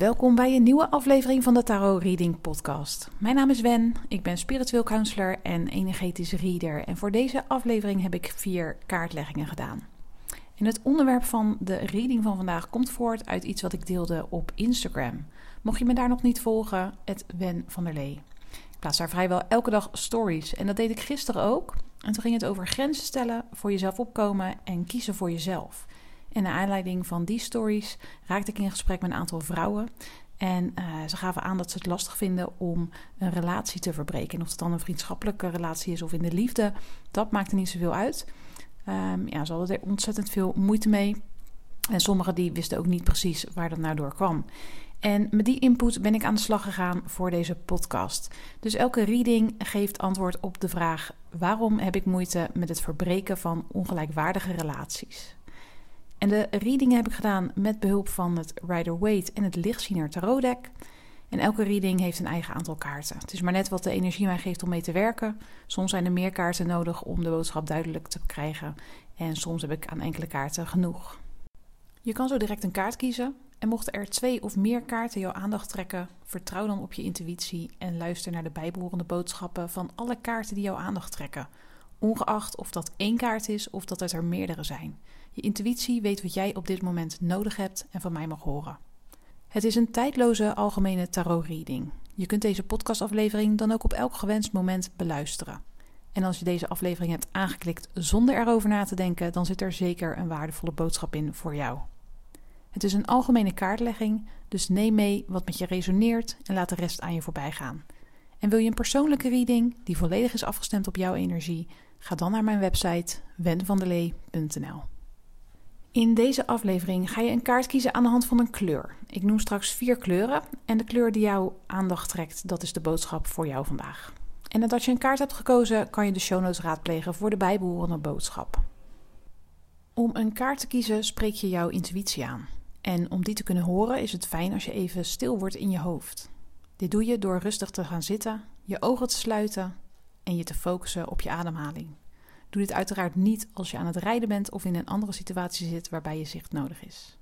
Welkom bij een nieuwe aflevering van de Tarot Reading Podcast. Mijn naam is Wen, ik ben spiritueel counselor en energetisch reader. En voor deze aflevering heb ik vier kaartleggingen gedaan. En het onderwerp van de reading van vandaag komt voort uit iets wat ik deelde op Instagram. Mocht je me daar nog niet volgen, het Wen van der Lee. Ik plaats daar vrijwel elke dag stories en dat deed ik gisteren ook. En toen ging het over grenzen stellen, voor jezelf opkomen en kiezen voor jezelf. En naar aanleiding van die stories raakte ik in gesprek met een aantal vrouwen. En uh, ze gaven aan dat ze het lastig vinden om een relatie te verbreken. En of het dan een vriendschappelijke relatie is of in de liefde, dat maakte niet zoveel uit. Um, ja, ze hadden er ontzettend veel moeite mee. En sommigen die wisten ook niet precies waar dat nou door kwam. En met die input ben ik aan de slag gegaan voor deze podcast. Dus elke reading geeft antwoord op de vraag: waarom heb ik moeite met het verbreken van ongelijkwaardige relaties? En de reading heb ik gedaan met behulp van het Rider Waite en het Lichtziener Tarot Deck. En elke reading heeft een eigen aantal kaarten. Het is maar net wat de energie mij geeft om mee te werken. Soms zijn er meer kaarten nodig om de boodschap duidelijk te krijgen. En soms heb ik aan enkele kaarten genoeg. Je kan zo direct een kaart kiezen. En mochten er twee of meer kaarten jouw aandacht trekken, vertrouw dan op je intuïtie en luister naar de bijbehorende boodschappen van alle kaarten die jouw aandacht trekken. Ongeacht of dat één kaart is of dat het er meerdere zijn. Je intuïtie weet wat jij op dit moment nodig hebt en van mij mag horen. Het is een tijdloze algemene tarot-reading. Je kunt deze podcastaflevering dan ook op elk gewenst moment beluisteren. En als je deze aflevering hebt aangeklikt zonder erover na te denken, dan zit er zeker een waardevolle boodschap in voor jou. Het is een algemene kaartlegging, dus neem mee wat met je resoneert en laat de rest aan je voorbij gaan. En wil je een persoonlijke reading die volledig is afgestemd op jouw energie? Ga dan naar mijn website wenvandelee.nl. In deze aflevering ga je een kaart kiezen aan de hand van een kleur. Ik noem straks vier kleuren en de kleur die jouw aandacht trekt, dat is de boodschap voor jou vandaag. En nadat je een kaart hebt gekozen, kan je de show notes raadplegen voor de bijbehorende boodschap. Om een kaart te kiezen spreek je jouw intuïtie aan. En om die te kunnen horen is het fijn als je even stil wordt in je hoofd. Dit doe je door rustig te gaan zitten, je ogen te sluiten en je te focussen op je ademhaling. Doe dit uiteraard niet als je aan het rijden bent of in een andere situatie zit waarbij je zicht nodig is.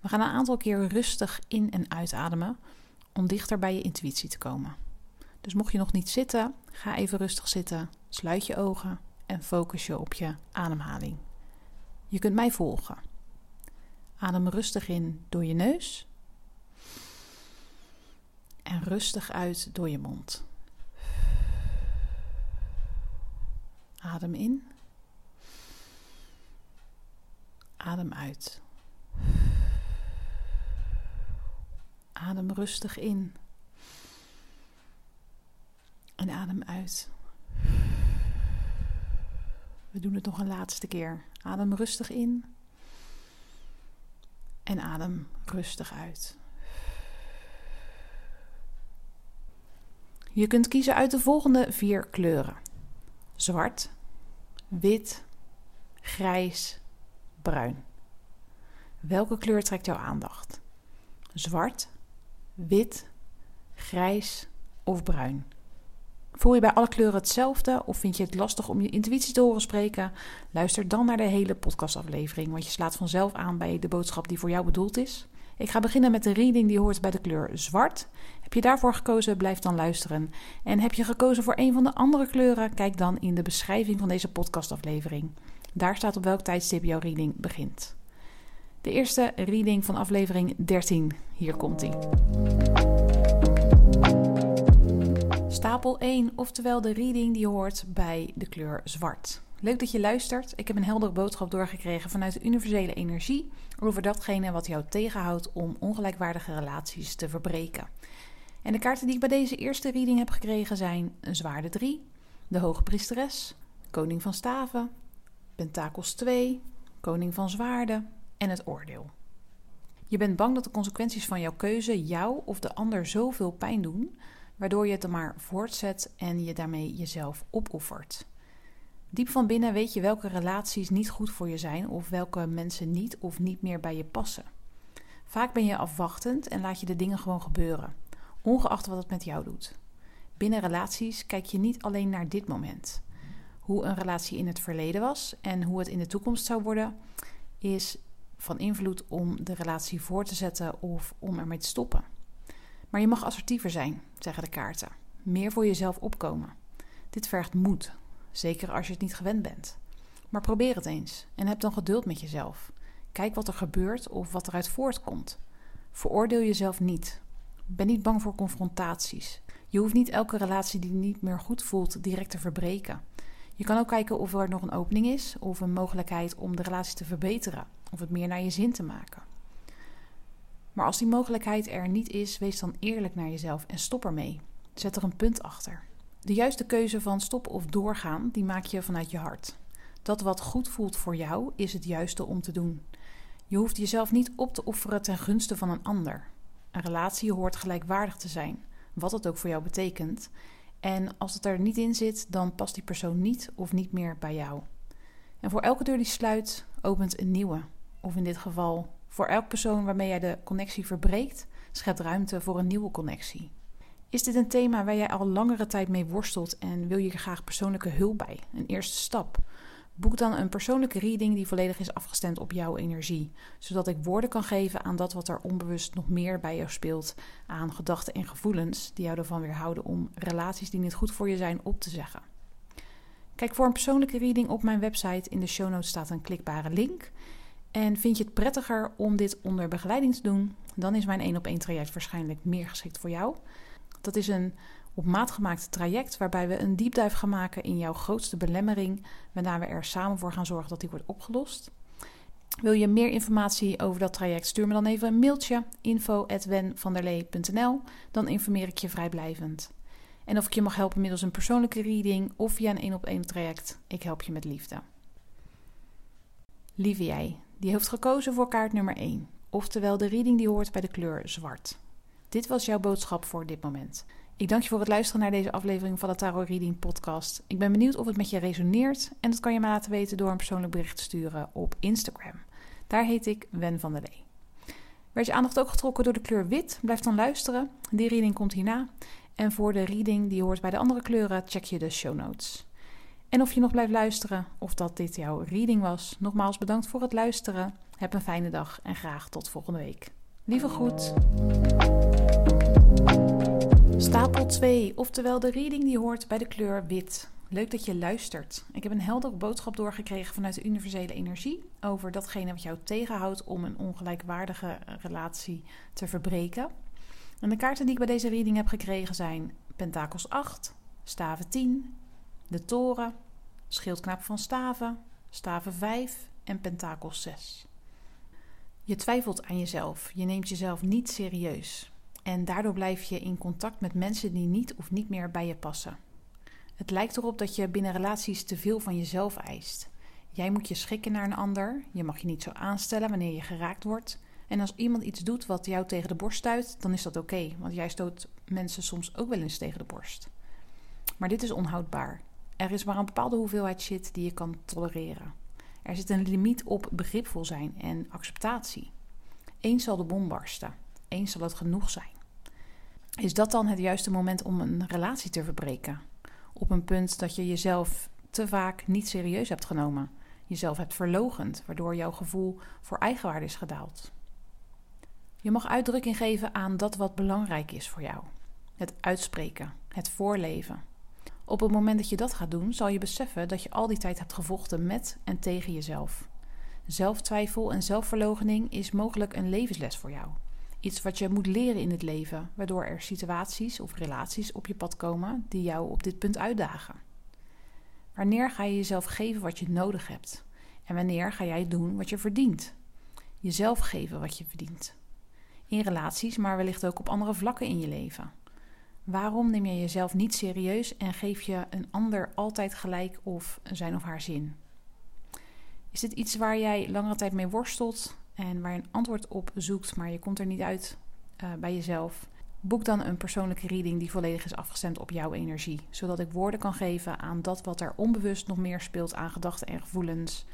We gaan een aantal keer rustig in- en uitademen om dichter bij je intuïtie te komen. Dus mocht je nog niet zitten, ga even rustig zitten, sluit je ogen en focus je op je ademhaling. Je kunt mij volgen. Adem rustig in door je neus en rustig uit door je mond. Adem in. Adem uit. Adem rustig in. En adem uit. We doen het nog een laatste keer. Adem rustig in. En adem rustig uit. Je kunt kiezen uit de volgende vier kleuren: zwart, wit, grijs, bruin. Welke kleur trekt jouw aandacht? Zwart, wit, grijs of bruin? Voel je bij alle kleuren hetzelfde of vind je het lastig om je intuïtie te horen spreken? Luister dan naar de hele podcastaflevering, want je slaat vanzelf aan bij de boodschap die voor jou bedoeld is. Ik ga beginnen met de reading die hoort bij de kleur zwart. Heb je daarvoor gekozen, blijf dan luisteren. En heb je gekozen voor een van de andere kleuren, kijk dan in de beschrijving van deze podcastaflevering. Daar staat op welk tijdstip jouw reading begint. De eerste reading van aflevering 13. Hier komt hij. Stapel 1, oftewel de reading die hoort bij de kleur zwart. Leuk dat je luistert. Ik heb een heldere boodschap doorgekregen vanuit de universele energie over datgene wat jou tegenhoudt om ongelijkwaardige relaties te verbreken. En de kaarten die ik bij deze eerste reading heb gekregen zijn een zwaarde 3, de hoge priesteres, koning van staven, pentakels 2, koning van zwaarden en het oordeel. Je bent bang dat de consequenties van jouw keuze jou of de ander zoveel pijn doen, waardoor je het dan maar voortzet en je daarmee jezelf opoffert. Diep van binnen weet je welke relaties niet goed voor je zijn of welke mensen niet of niet meer bij je passen. Vaak ben je afwachtend en laat je de dingen gewoon gebeuren, ongeacht wat het met jou doet. Binnen relaties kijk je niet alleen naar dit moment. Hoe een relatie in het verleden was en hoe het in de toekomst zou worden, is van invloed om de relatie voor te zetten of om ermee te stoppen. Maar je mag assertiever zijn, zeggen de kaarten. Meer voor jezelf opkomen. Dit vergt moed, zeker als je het niet gewend bent. Maar probeer het eens en heb dan geduld met jezelf. Kijk wat er gebeurt of wat eruit voortkomt. Veroordeel jezelf niet. Ben niet bang voor confrontaties. Je hoeft niet elke relatie die niet meer goed voelt direct te verbreken. Je kan ook kijken of er nog een opening is of een mogelijkheid om de relatie te verbeteren of het meer naar je zin te maken. Maar als die mogelijkheid er niet is, wees dan eerlijk naar jezelf en stop ermee. Zet er een punt achter. De juiste keuze van stoppen of doorgaan, die maak je vanuit je hart. Dat wat goed voelt voor jou, is het juiste om te doen. Je hoeft jezelf niet op te offeren ten gunste van een ander. Een relatie hoort gelijkwaardig te zijn, wat het ook voor jou betekent. En als het er niet in zit, dan past die persoon niet of niet meer bij jou. En voor elke deur die sluit, opent een nieuwe. Of in dit geval, voor elke persoon waarmee jij de connectie verbreekt, schept ruimte voor een nieuwe connectie. Is dit een thema waar jij al langere tijd mee worstelt en wil je er graag persoonlijke hulp bij? Een eerste stap. Boek dan een persoonlijke reading die volledig is afgestemd op jouw energie, zodat ik woorden kan geven aan dat wat er onbewust nog meer bij jou speelt, aan gedachten en gevoelens die jou ervan weerhouden om relaties die niet goed voor je zijn op te zeggen. Kijk voor een persoonlijke reading op mijn website. In de show notes staat een klikbare link. En vind je het prettiger om dit onder begeleiding te doen, dan is mijn 1 op 1 traject waarschijnlijk meer geschikt voor jou. Dat is een op maat gemaakt traject waarbij we een diepduif gaan maken in jouw grootste belemmering, waarna we er samen voor gaan zorgen dat die wordt opgelost. Wil je meer informatie over dat traject? Stuur me dan even een mailtje info@wenvanderlee.nl. Dan informeer ik je vrijblijvend. En of ik je mag helpen middels een persoonlijke reading of via een één op één traject, ik help je met liefde. Lieve jij, die heeft gekozen voor kaart nummer 1, oftewel de reading die hoort bij de kleur zwart. Dit was jouw boodschap voor dit moment. Ik dank je voor het luisteren naar deze aflevering van de Tarot Reading Podcast. Ik ben benieuwd of het met je resoneert en dat kan je me laten weten door een persoonlijk bericht te sturen op Instagram. Daar heet ik Wen van der Lee. Werd je aandacht ook getrokken door de kleur wit? Blijf dan luisteren. Die reading komt hierna. En voor de reading die hoort bij de andere kleuren, check je de show notes. En of je nog blijft luisteren of dat dit jouw reading was, nogmaals bedankt voor het luisteren. Heb een fijne dag en graag tot volgende week. Lieve groet. Stapel 2, oftewel de reading die hoort bij de kleur wit. Leuk dat je luistert. Ik heb een heldere boodschap doorgekregen vanuit de universele energie over datgene wat jou tegenhoudt om een ongelijkwaardige relatie te verbreken. En de kaarten die ik bij deze reading heb gekregen zijn Pentakels 8, Staven 10, de Toren, Schildknaap van Staven, Staven 5 en Pentakels 6. Je twijfelt aan jezelf, je neemt jezelf niet serieus. En daardoor blijf je in contact met mensen die niet of niet meer bij je passen. Het lijkt erop dat je binnen relaties te veel van jezelf eist. Jij moet je schikken naar een ander, je mag je niet zo aanstellen wanneer je geraakt wordt. En als iemand iets doet wat jou tegen de borst stuit, dan is dat oké, want jij stoot mensen soms ook wel eens tegen de borst. Maar dit is onhoudbaar. Er is maar een bepaalde hoeveelheid shit die je kan tolereren. Er zit een limiet op begripvol zijn en acceptatie. Eens zal de bom barsten, eens zal het genoeg zijn. Is dat dan het juiste moment om een relatie te verbreken? Op een punt dat je jezelf te vaak niet serieus hebt genomen, jezelf hebt verlogend, waardoor jouw gevoel voor eigenwaarde is gedaald. Je mag uitdrukking geven aan dat wat belangrijk is voor jou. Het uitspreken, het voorleven. Op het moment dat je dat gaat doen, zal je beseffen dat je al die tijd hebt gevochten met en tegen jezelf. Zelftwijfel en zelfverloochening is mogelijk een levensles voor jou. Iets wat je moet leren in het leven, waardoor er situaties of relaties op je pad komen die jou op dit punt uitdagen. Wanneer ga je jezelf geven wat je nodig hebt? En wanneer ga jij doen wat je verdient? Jezelf geven wat je verdient. In relaties, maar wellicht ook op andere vlakken in je leven. Waarom neem je jezelf niet serieus en geef je een ander altijd gelijk of zijn of haar zin? Is dit iets waar jij langere tijd mee worstelt en waar je een antwoord op zoekt, maar je komt er niet uit uh, bij jezelf? Boek dan een persoonlijke reading die volledig is afgestemd op jouw energie, zodat ik woorden kan geven aan dat wat er onbewust nog meer speelt aan gedachten en gevoelens,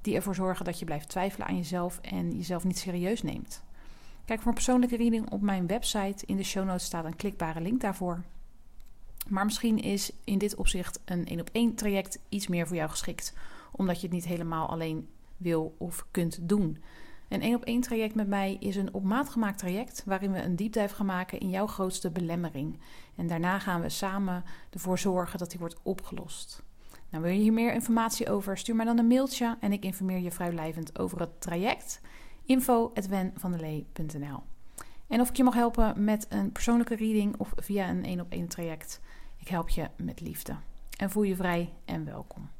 die ervoor zorgen dat je blijft twijfelen aan jezelf en jezelf niet serieus neemt. Kijk voor een persoonlijke reading op mijn website. In de show notes staat een klikbare link daarvoor. Maar misschien is in dit opzicht een één op één traject iets meer voor jou geschikt, omdat je het niet helemaal alleen wil of kunt doen. Een één op één traject met mij is een op maat gemaakt traject waarin we een diepduif gaan maken in jouw grootste belemmering. En daarna gaan we samen ervoor zorgen dat die wordt opgelost. Nou, wil je hier meer informatie over? Stuur mij dan een mailtje en ik informeer je vrijblijvend over het traject. info.wenvandelee.nl En of ik je mag helpen met een persoonlijke reading of via een één op één traject. Ik help je met liefde. En voel je vrij en welkom.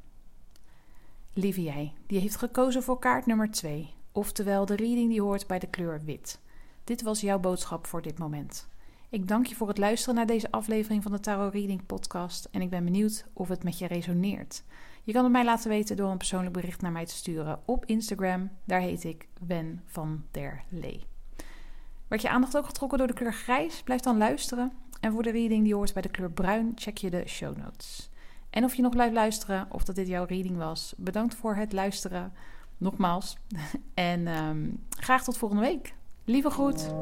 Lieve jij, die heeft gekozen voor kaart nummer 2, oftewel de reading die hoort bij de kleur wit. Dit was jouw boodschap voor dit moment. Ik dank je voor het luisteren naar deze aflevering van de Tarot Reading Podcast en ik ben benieuwd of het met je resoneert. Je kan het mij laten weten door een persoonlijk bericht naar mij te sturen op Instagram. Daar heet ik Wen van der Lee. Werd je aandacht ook getrokken door de kleur grijs? Blijf dan luisteren. En voor de reading die hoort bij de kleur bruin, check je de show notes. En of je nog blijft luisteren of dat dit jouw reading was, bedankt voor het luisteren. Nogmaals. En ehm, graag tot volgende week. Lieve groet.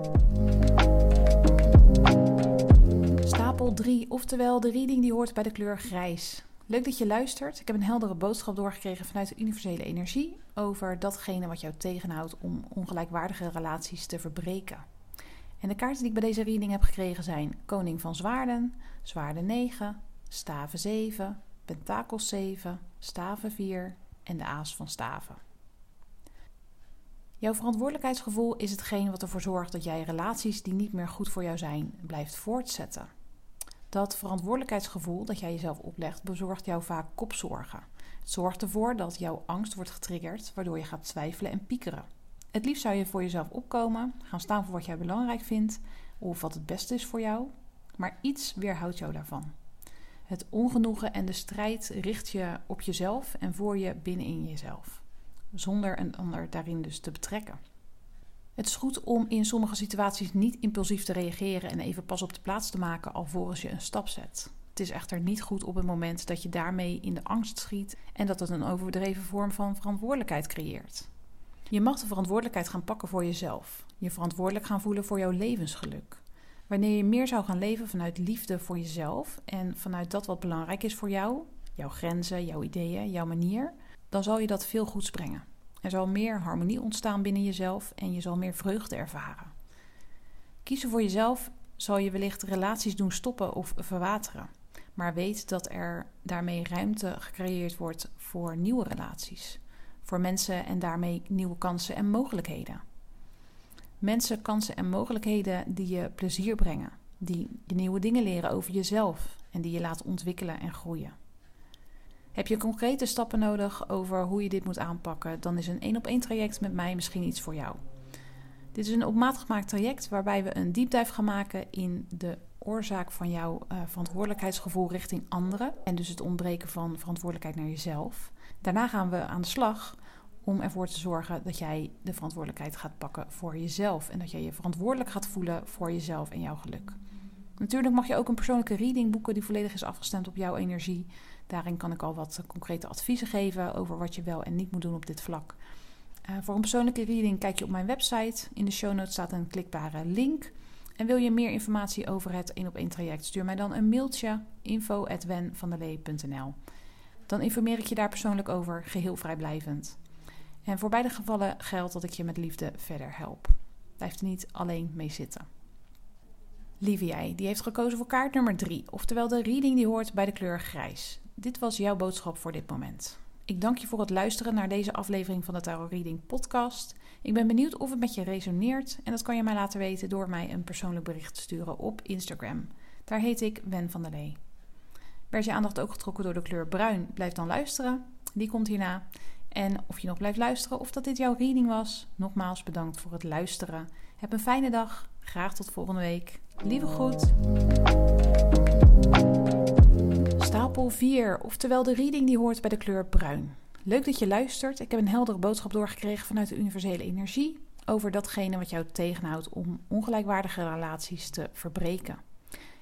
Stapel 3, oftewel de reading die hoort bij de kleur grijs. Leuk dat je luistert. Ik heb een heldere boodschap doorgekregen vanuit de universele energie over datgene wat jou tegenhoudt om ongelijkwaardige relaties te verbreken. En de kaarten die ik bij deze reading heb gekregen zijn Koning van Zwaarden, Zwaarden 9, Staven 7, Pentakels 7, Staven 4 en de Aas van Staven. Jouw verantwoordelijkheidsgevoel is hetgeen wat ervoor zorgt dat jij relaties die niet meer goed voor jou zijn, blijft voortzetten. Dat verantwoordelijkheidsgevoel dat jij jezelf oplegt, bezorgt jou vaak kopzorgen. Het zorgt ervoor dat jouw angst wordt getriggerd, waardoor je gaat twijfelen en piekeren. Het liefst zou je voor jezelf opkomen, gaan staan voor wat jij belangrijk vindt of wat het beste is voor jou, maar iets weerhoudt jou daarvan. Het ongenoegen en de strijd richt je op jezelf en voor je binnenin jezelf, zonder een ander daarin dus te betrekken. Het is goed om in sommige situaties niet impulsief te reageren en even pas op de plaats te maken alvorens je een stap zet. Het is echter niet goed op het moment dat je daarmee in de angst schiet en dat het een overdreven vorm van verantwoordelijkheid creëert. Je mag de verantwoordelijkheid gaan pakken voor jezelf. Je verantwoordelijk gaan voelen voor jouw levensgeluk. Wanneer je meer zou gaan leven vanuit liefde voor jezelf en vanuit dat wat belangrijk is voor jou, jouw grenzen, jouw ideeën, jouw manier, dan zal je dat veel goeds brengen. Er zal meer harmonie ontstaan binnen jezelf en je zal meer vreugde ervaren. Kiezen voor jezelf zal je wellicht relaties doen stoppen of verwateren. Maar weet dat er daarmee ruimte gecreëerd wordt voor nieuwe relaties voor mensen en daarmee nieuwe kansen en mogelijkheden. Mensen, kansen en mogelijkheden die je plezier brengen, die je nieuwe dingen leren over jezelf en die je laat ontwikkelen en groeien. Heb je concrete stappen nodig over hoe je dit moet aanpakken, dan is een één op één traject met mij misschien iets voor jou. Dit is een op maat gemaakt traject waarbij we een diepduif gaan maken in de oorzaak van jouw uh, verantwoordelijkheidsgevoel richting anderen en dus het ontbreken van verantwoordelijkheid naar jezelf. Daarna gaan we aan de slag om ervoor te zorgen dat jij de verantwoordelijkheid gaat pakken voor jezelf en dat jij je verantwoordelijk gaat voelen voor jezelf en jouw geluk. Natuurlijk mag je ook een persoonlijke reading boeken die volledig is afgestemd op jouw energie. Daarin kan ik al wat concrete adviezen geven over wat je wel en niet moet doen op dit vlak. Uh, voor een persoonlijke reading kijk je op mijn website. In de show notes staat een klikbare link. En wil je meer informatie over het 1 op 1 traject, stuur mij dan een mailtje info@wenvandelee.nl. Dan informeer ik je daar persoonlijk over, geheel vrijblijvend. En voor beide gevallen geldt dat ik je met liefde verder help. Blijf er niet alleen mee zitten. Lieve die heeft gekozen voor kaart nummer 3, oftewel de reading die hoort bij de kleur grijs. Dit was jouw boodschap voor dit moment. Ik dank je voor het luisteren naar deze aflevering van de Tarot Reading podcast. Ik ben benieuwd of het met je resoneert en dat kan je mij laten weten door mij een persoonlijk bericht te sturen op Instagram. Daar heet ik Wen van der Lee. Werd je aandacht ook getrokken door de kleur bruin? Blijf dan luisteren. Die komt hierna. En of je nog blijft luisteren of dat dit jouw reading was, nogmaals bedankt voor het luisteren. Heb een fijne dag. Graag tot volgende week. Lieve groet. Stapel 4, oftewel de reading die hoort bij de kleur bruin. Leuk dat je luistert. Ik heb een heldere boodschap doorgekregen vanuit de universele energie. over datgene wat jou tegenhoudt om ongelijkwaardige relaties te verbreken.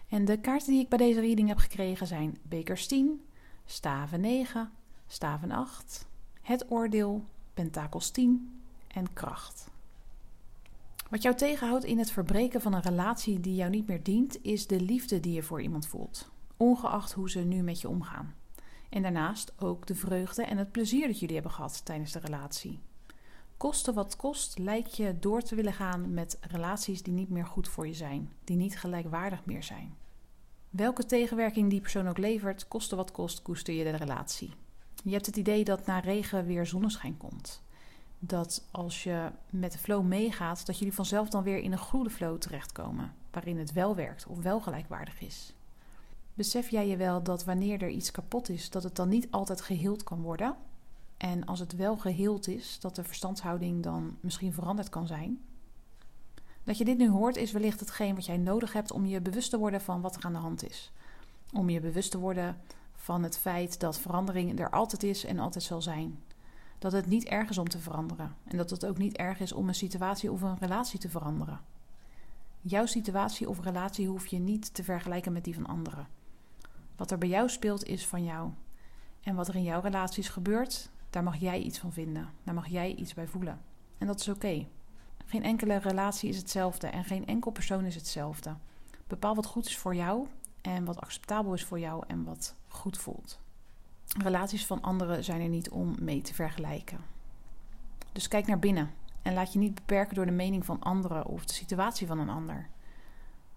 En de kaarten die ik bij deze reading heb gekregen zijn bekers 10, staven 9, staven 8, het oordeel, pentakels 10 en kracht. Wat jou tegenhoudt in het verbreken van een relatie die jou niet meer dient, is de liefde die je voor iemand voelt, ongeacht hoe ze nu met je omgaan. En daarnaast ook de vreugde en het plezier dat jullie hebben gehad tijdens de relatie. Koste wat kost, lijkt je door te willen gaan met relaties die niet meer goed voor je zijn, die niet gelijkwaardig meer zijn. Welke tegenwerking die persoon ook levert, koste wat kost, koester je de relatie. Je hebt het idee dat na regen weer zonneschijn komt. Dat als je met de flow meegaat, dat jullie vanzelf dan weer in een goede flow terechtkomen, waarin het wel werkt of wel gelijkwaardig is. Besef jij je wel dat wanneer er iets kapot is, dat het dan niet altijd geheeld kan worden? En als het wel geheeld is, dat de verstandshouding dan misschien veranderd kan zijn? Dat je dit nu hoort is wellicht hetgeen wat jij nodig hebt om je bewust te worden van wat er aan de hand is. Om je bewust te worden van het feit dat verandering er altijd is en altijd zal zijn. Dat het niet erg is om te veranderen en dat het ook niet erg is om een situatie of een relatie te veranderen. Jouw situatie of relatie hoef je niet te vergelijken met die van anderen. Wat er bij jou speelt is van jou. En wat er in jouw relaties gebeurt, daar mag jij iets van vinden. Daar mag jij iets bij voelen. En dat is oké. Geen enkele relatie is hetzelfde en geen enkel persoon is hetzelfde. Bepaal wat goed is voor jou en wat acceptabel is voor jou en wat goed voelt. Relaties van anderen zijn er niet om mee te vergelijken. Dus kijk naar binnen en laat je niet beperken door de mening van anderen of de situatie van een ander.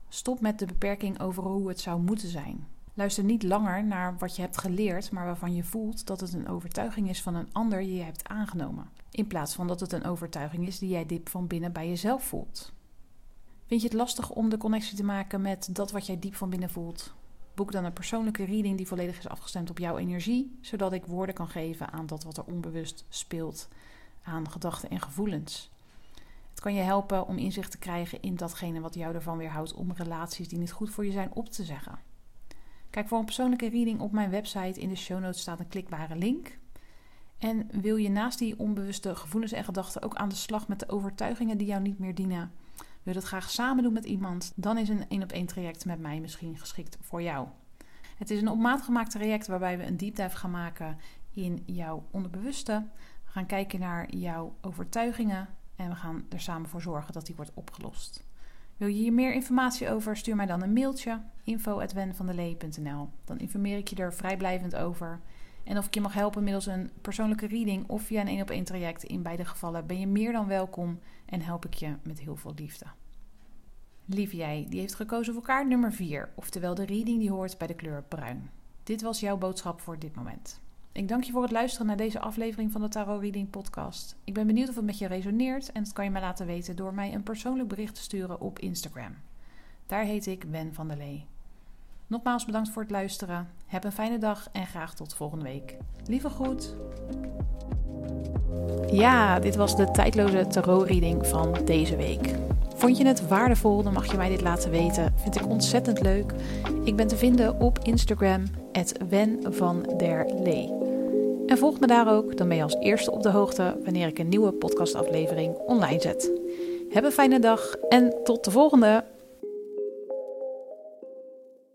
Stop met de beperking over hoe het zou moeten zijn. Luister niet langer naar wat je hebt geleerd, maar waarvan je voelt dat het een overtuiging is van een ander die je hebt aangenomen. In plaats van dat het een overtuiging is die jij diep van binnen bij jezelf voelt. Vind je het lastig om de connectie te maken met dat wat jij diep van binnen voelt? Boek dan een persoonlijke reading die volledig is afgestemd op jouw energie, zodat ik woorden kan geven aan dat wat er onbewust speelt, aan gedachten en gevoelens. Het kan je helpen om inzicht te krijgen in datgene wat jou ervan weerhoudt om relaties die niet goed voor je zijn op te zeggen. Kijk voor een persoonlijke reading op mijn website. In de show notes staat een klikbare link. En wil je naast die onbewuste gevoelens en gedachten ook aan de slag met de overtuigingen die jou niet meer dienen? Wil je dat graag samen doen met iemand? Dan is een één op één traject met mij misschien geschikt voor jou. Het is een op maat gemaakt traject waarbij we een deep dive gaan maken in jouw onderbewuste. We gaan kijken naar jouw overtuigingen en we gaan er samen voor zorgen dat die wordt opgelost. Wil je hier meer informatie over? Stuur mij dan een mailtje info@wenvandelee.nl. Dan informeer ik je er vrijblijvend over. En of ik je mag helpen middels een persoonlijke reading of via een één op één traject. In beide gevallen ben je meer dan welkom en help ik je met heel veel liefde. Lief jij, die heeft gekozen voor kaart nummer 4, oftewel de reading die hoort bij de kleur bruin. Dit was jouw boodschap voor dit moment. Ik dank je voor het luisteren naar deze aflevering van de Tarot Reading Podcast. Ik ben benieuwd of het met je resoneert en dat kan je mij laten weten door mij een persoonlijk bericht te sturen op Instagram. Daar heet ik Ben van der Lee. Nogmaals bedankt voor het luisteren. Heb een fijne dag en graag tot volgende week. Lieve groet. Ja, dit was de tijdloze tarot reading van deze week. Vond je het waardevol, dan mag je mij dit laten weten. Vind ik ontzettend leuk. Ik ben te vinden op Instagram, Wen van der Lee. En volg me daar ook, dan ben je als eerste op de hoogte wanneer ik een nieuwe podcastaflevering online zet. Heb een fijne dag en tot de volgende!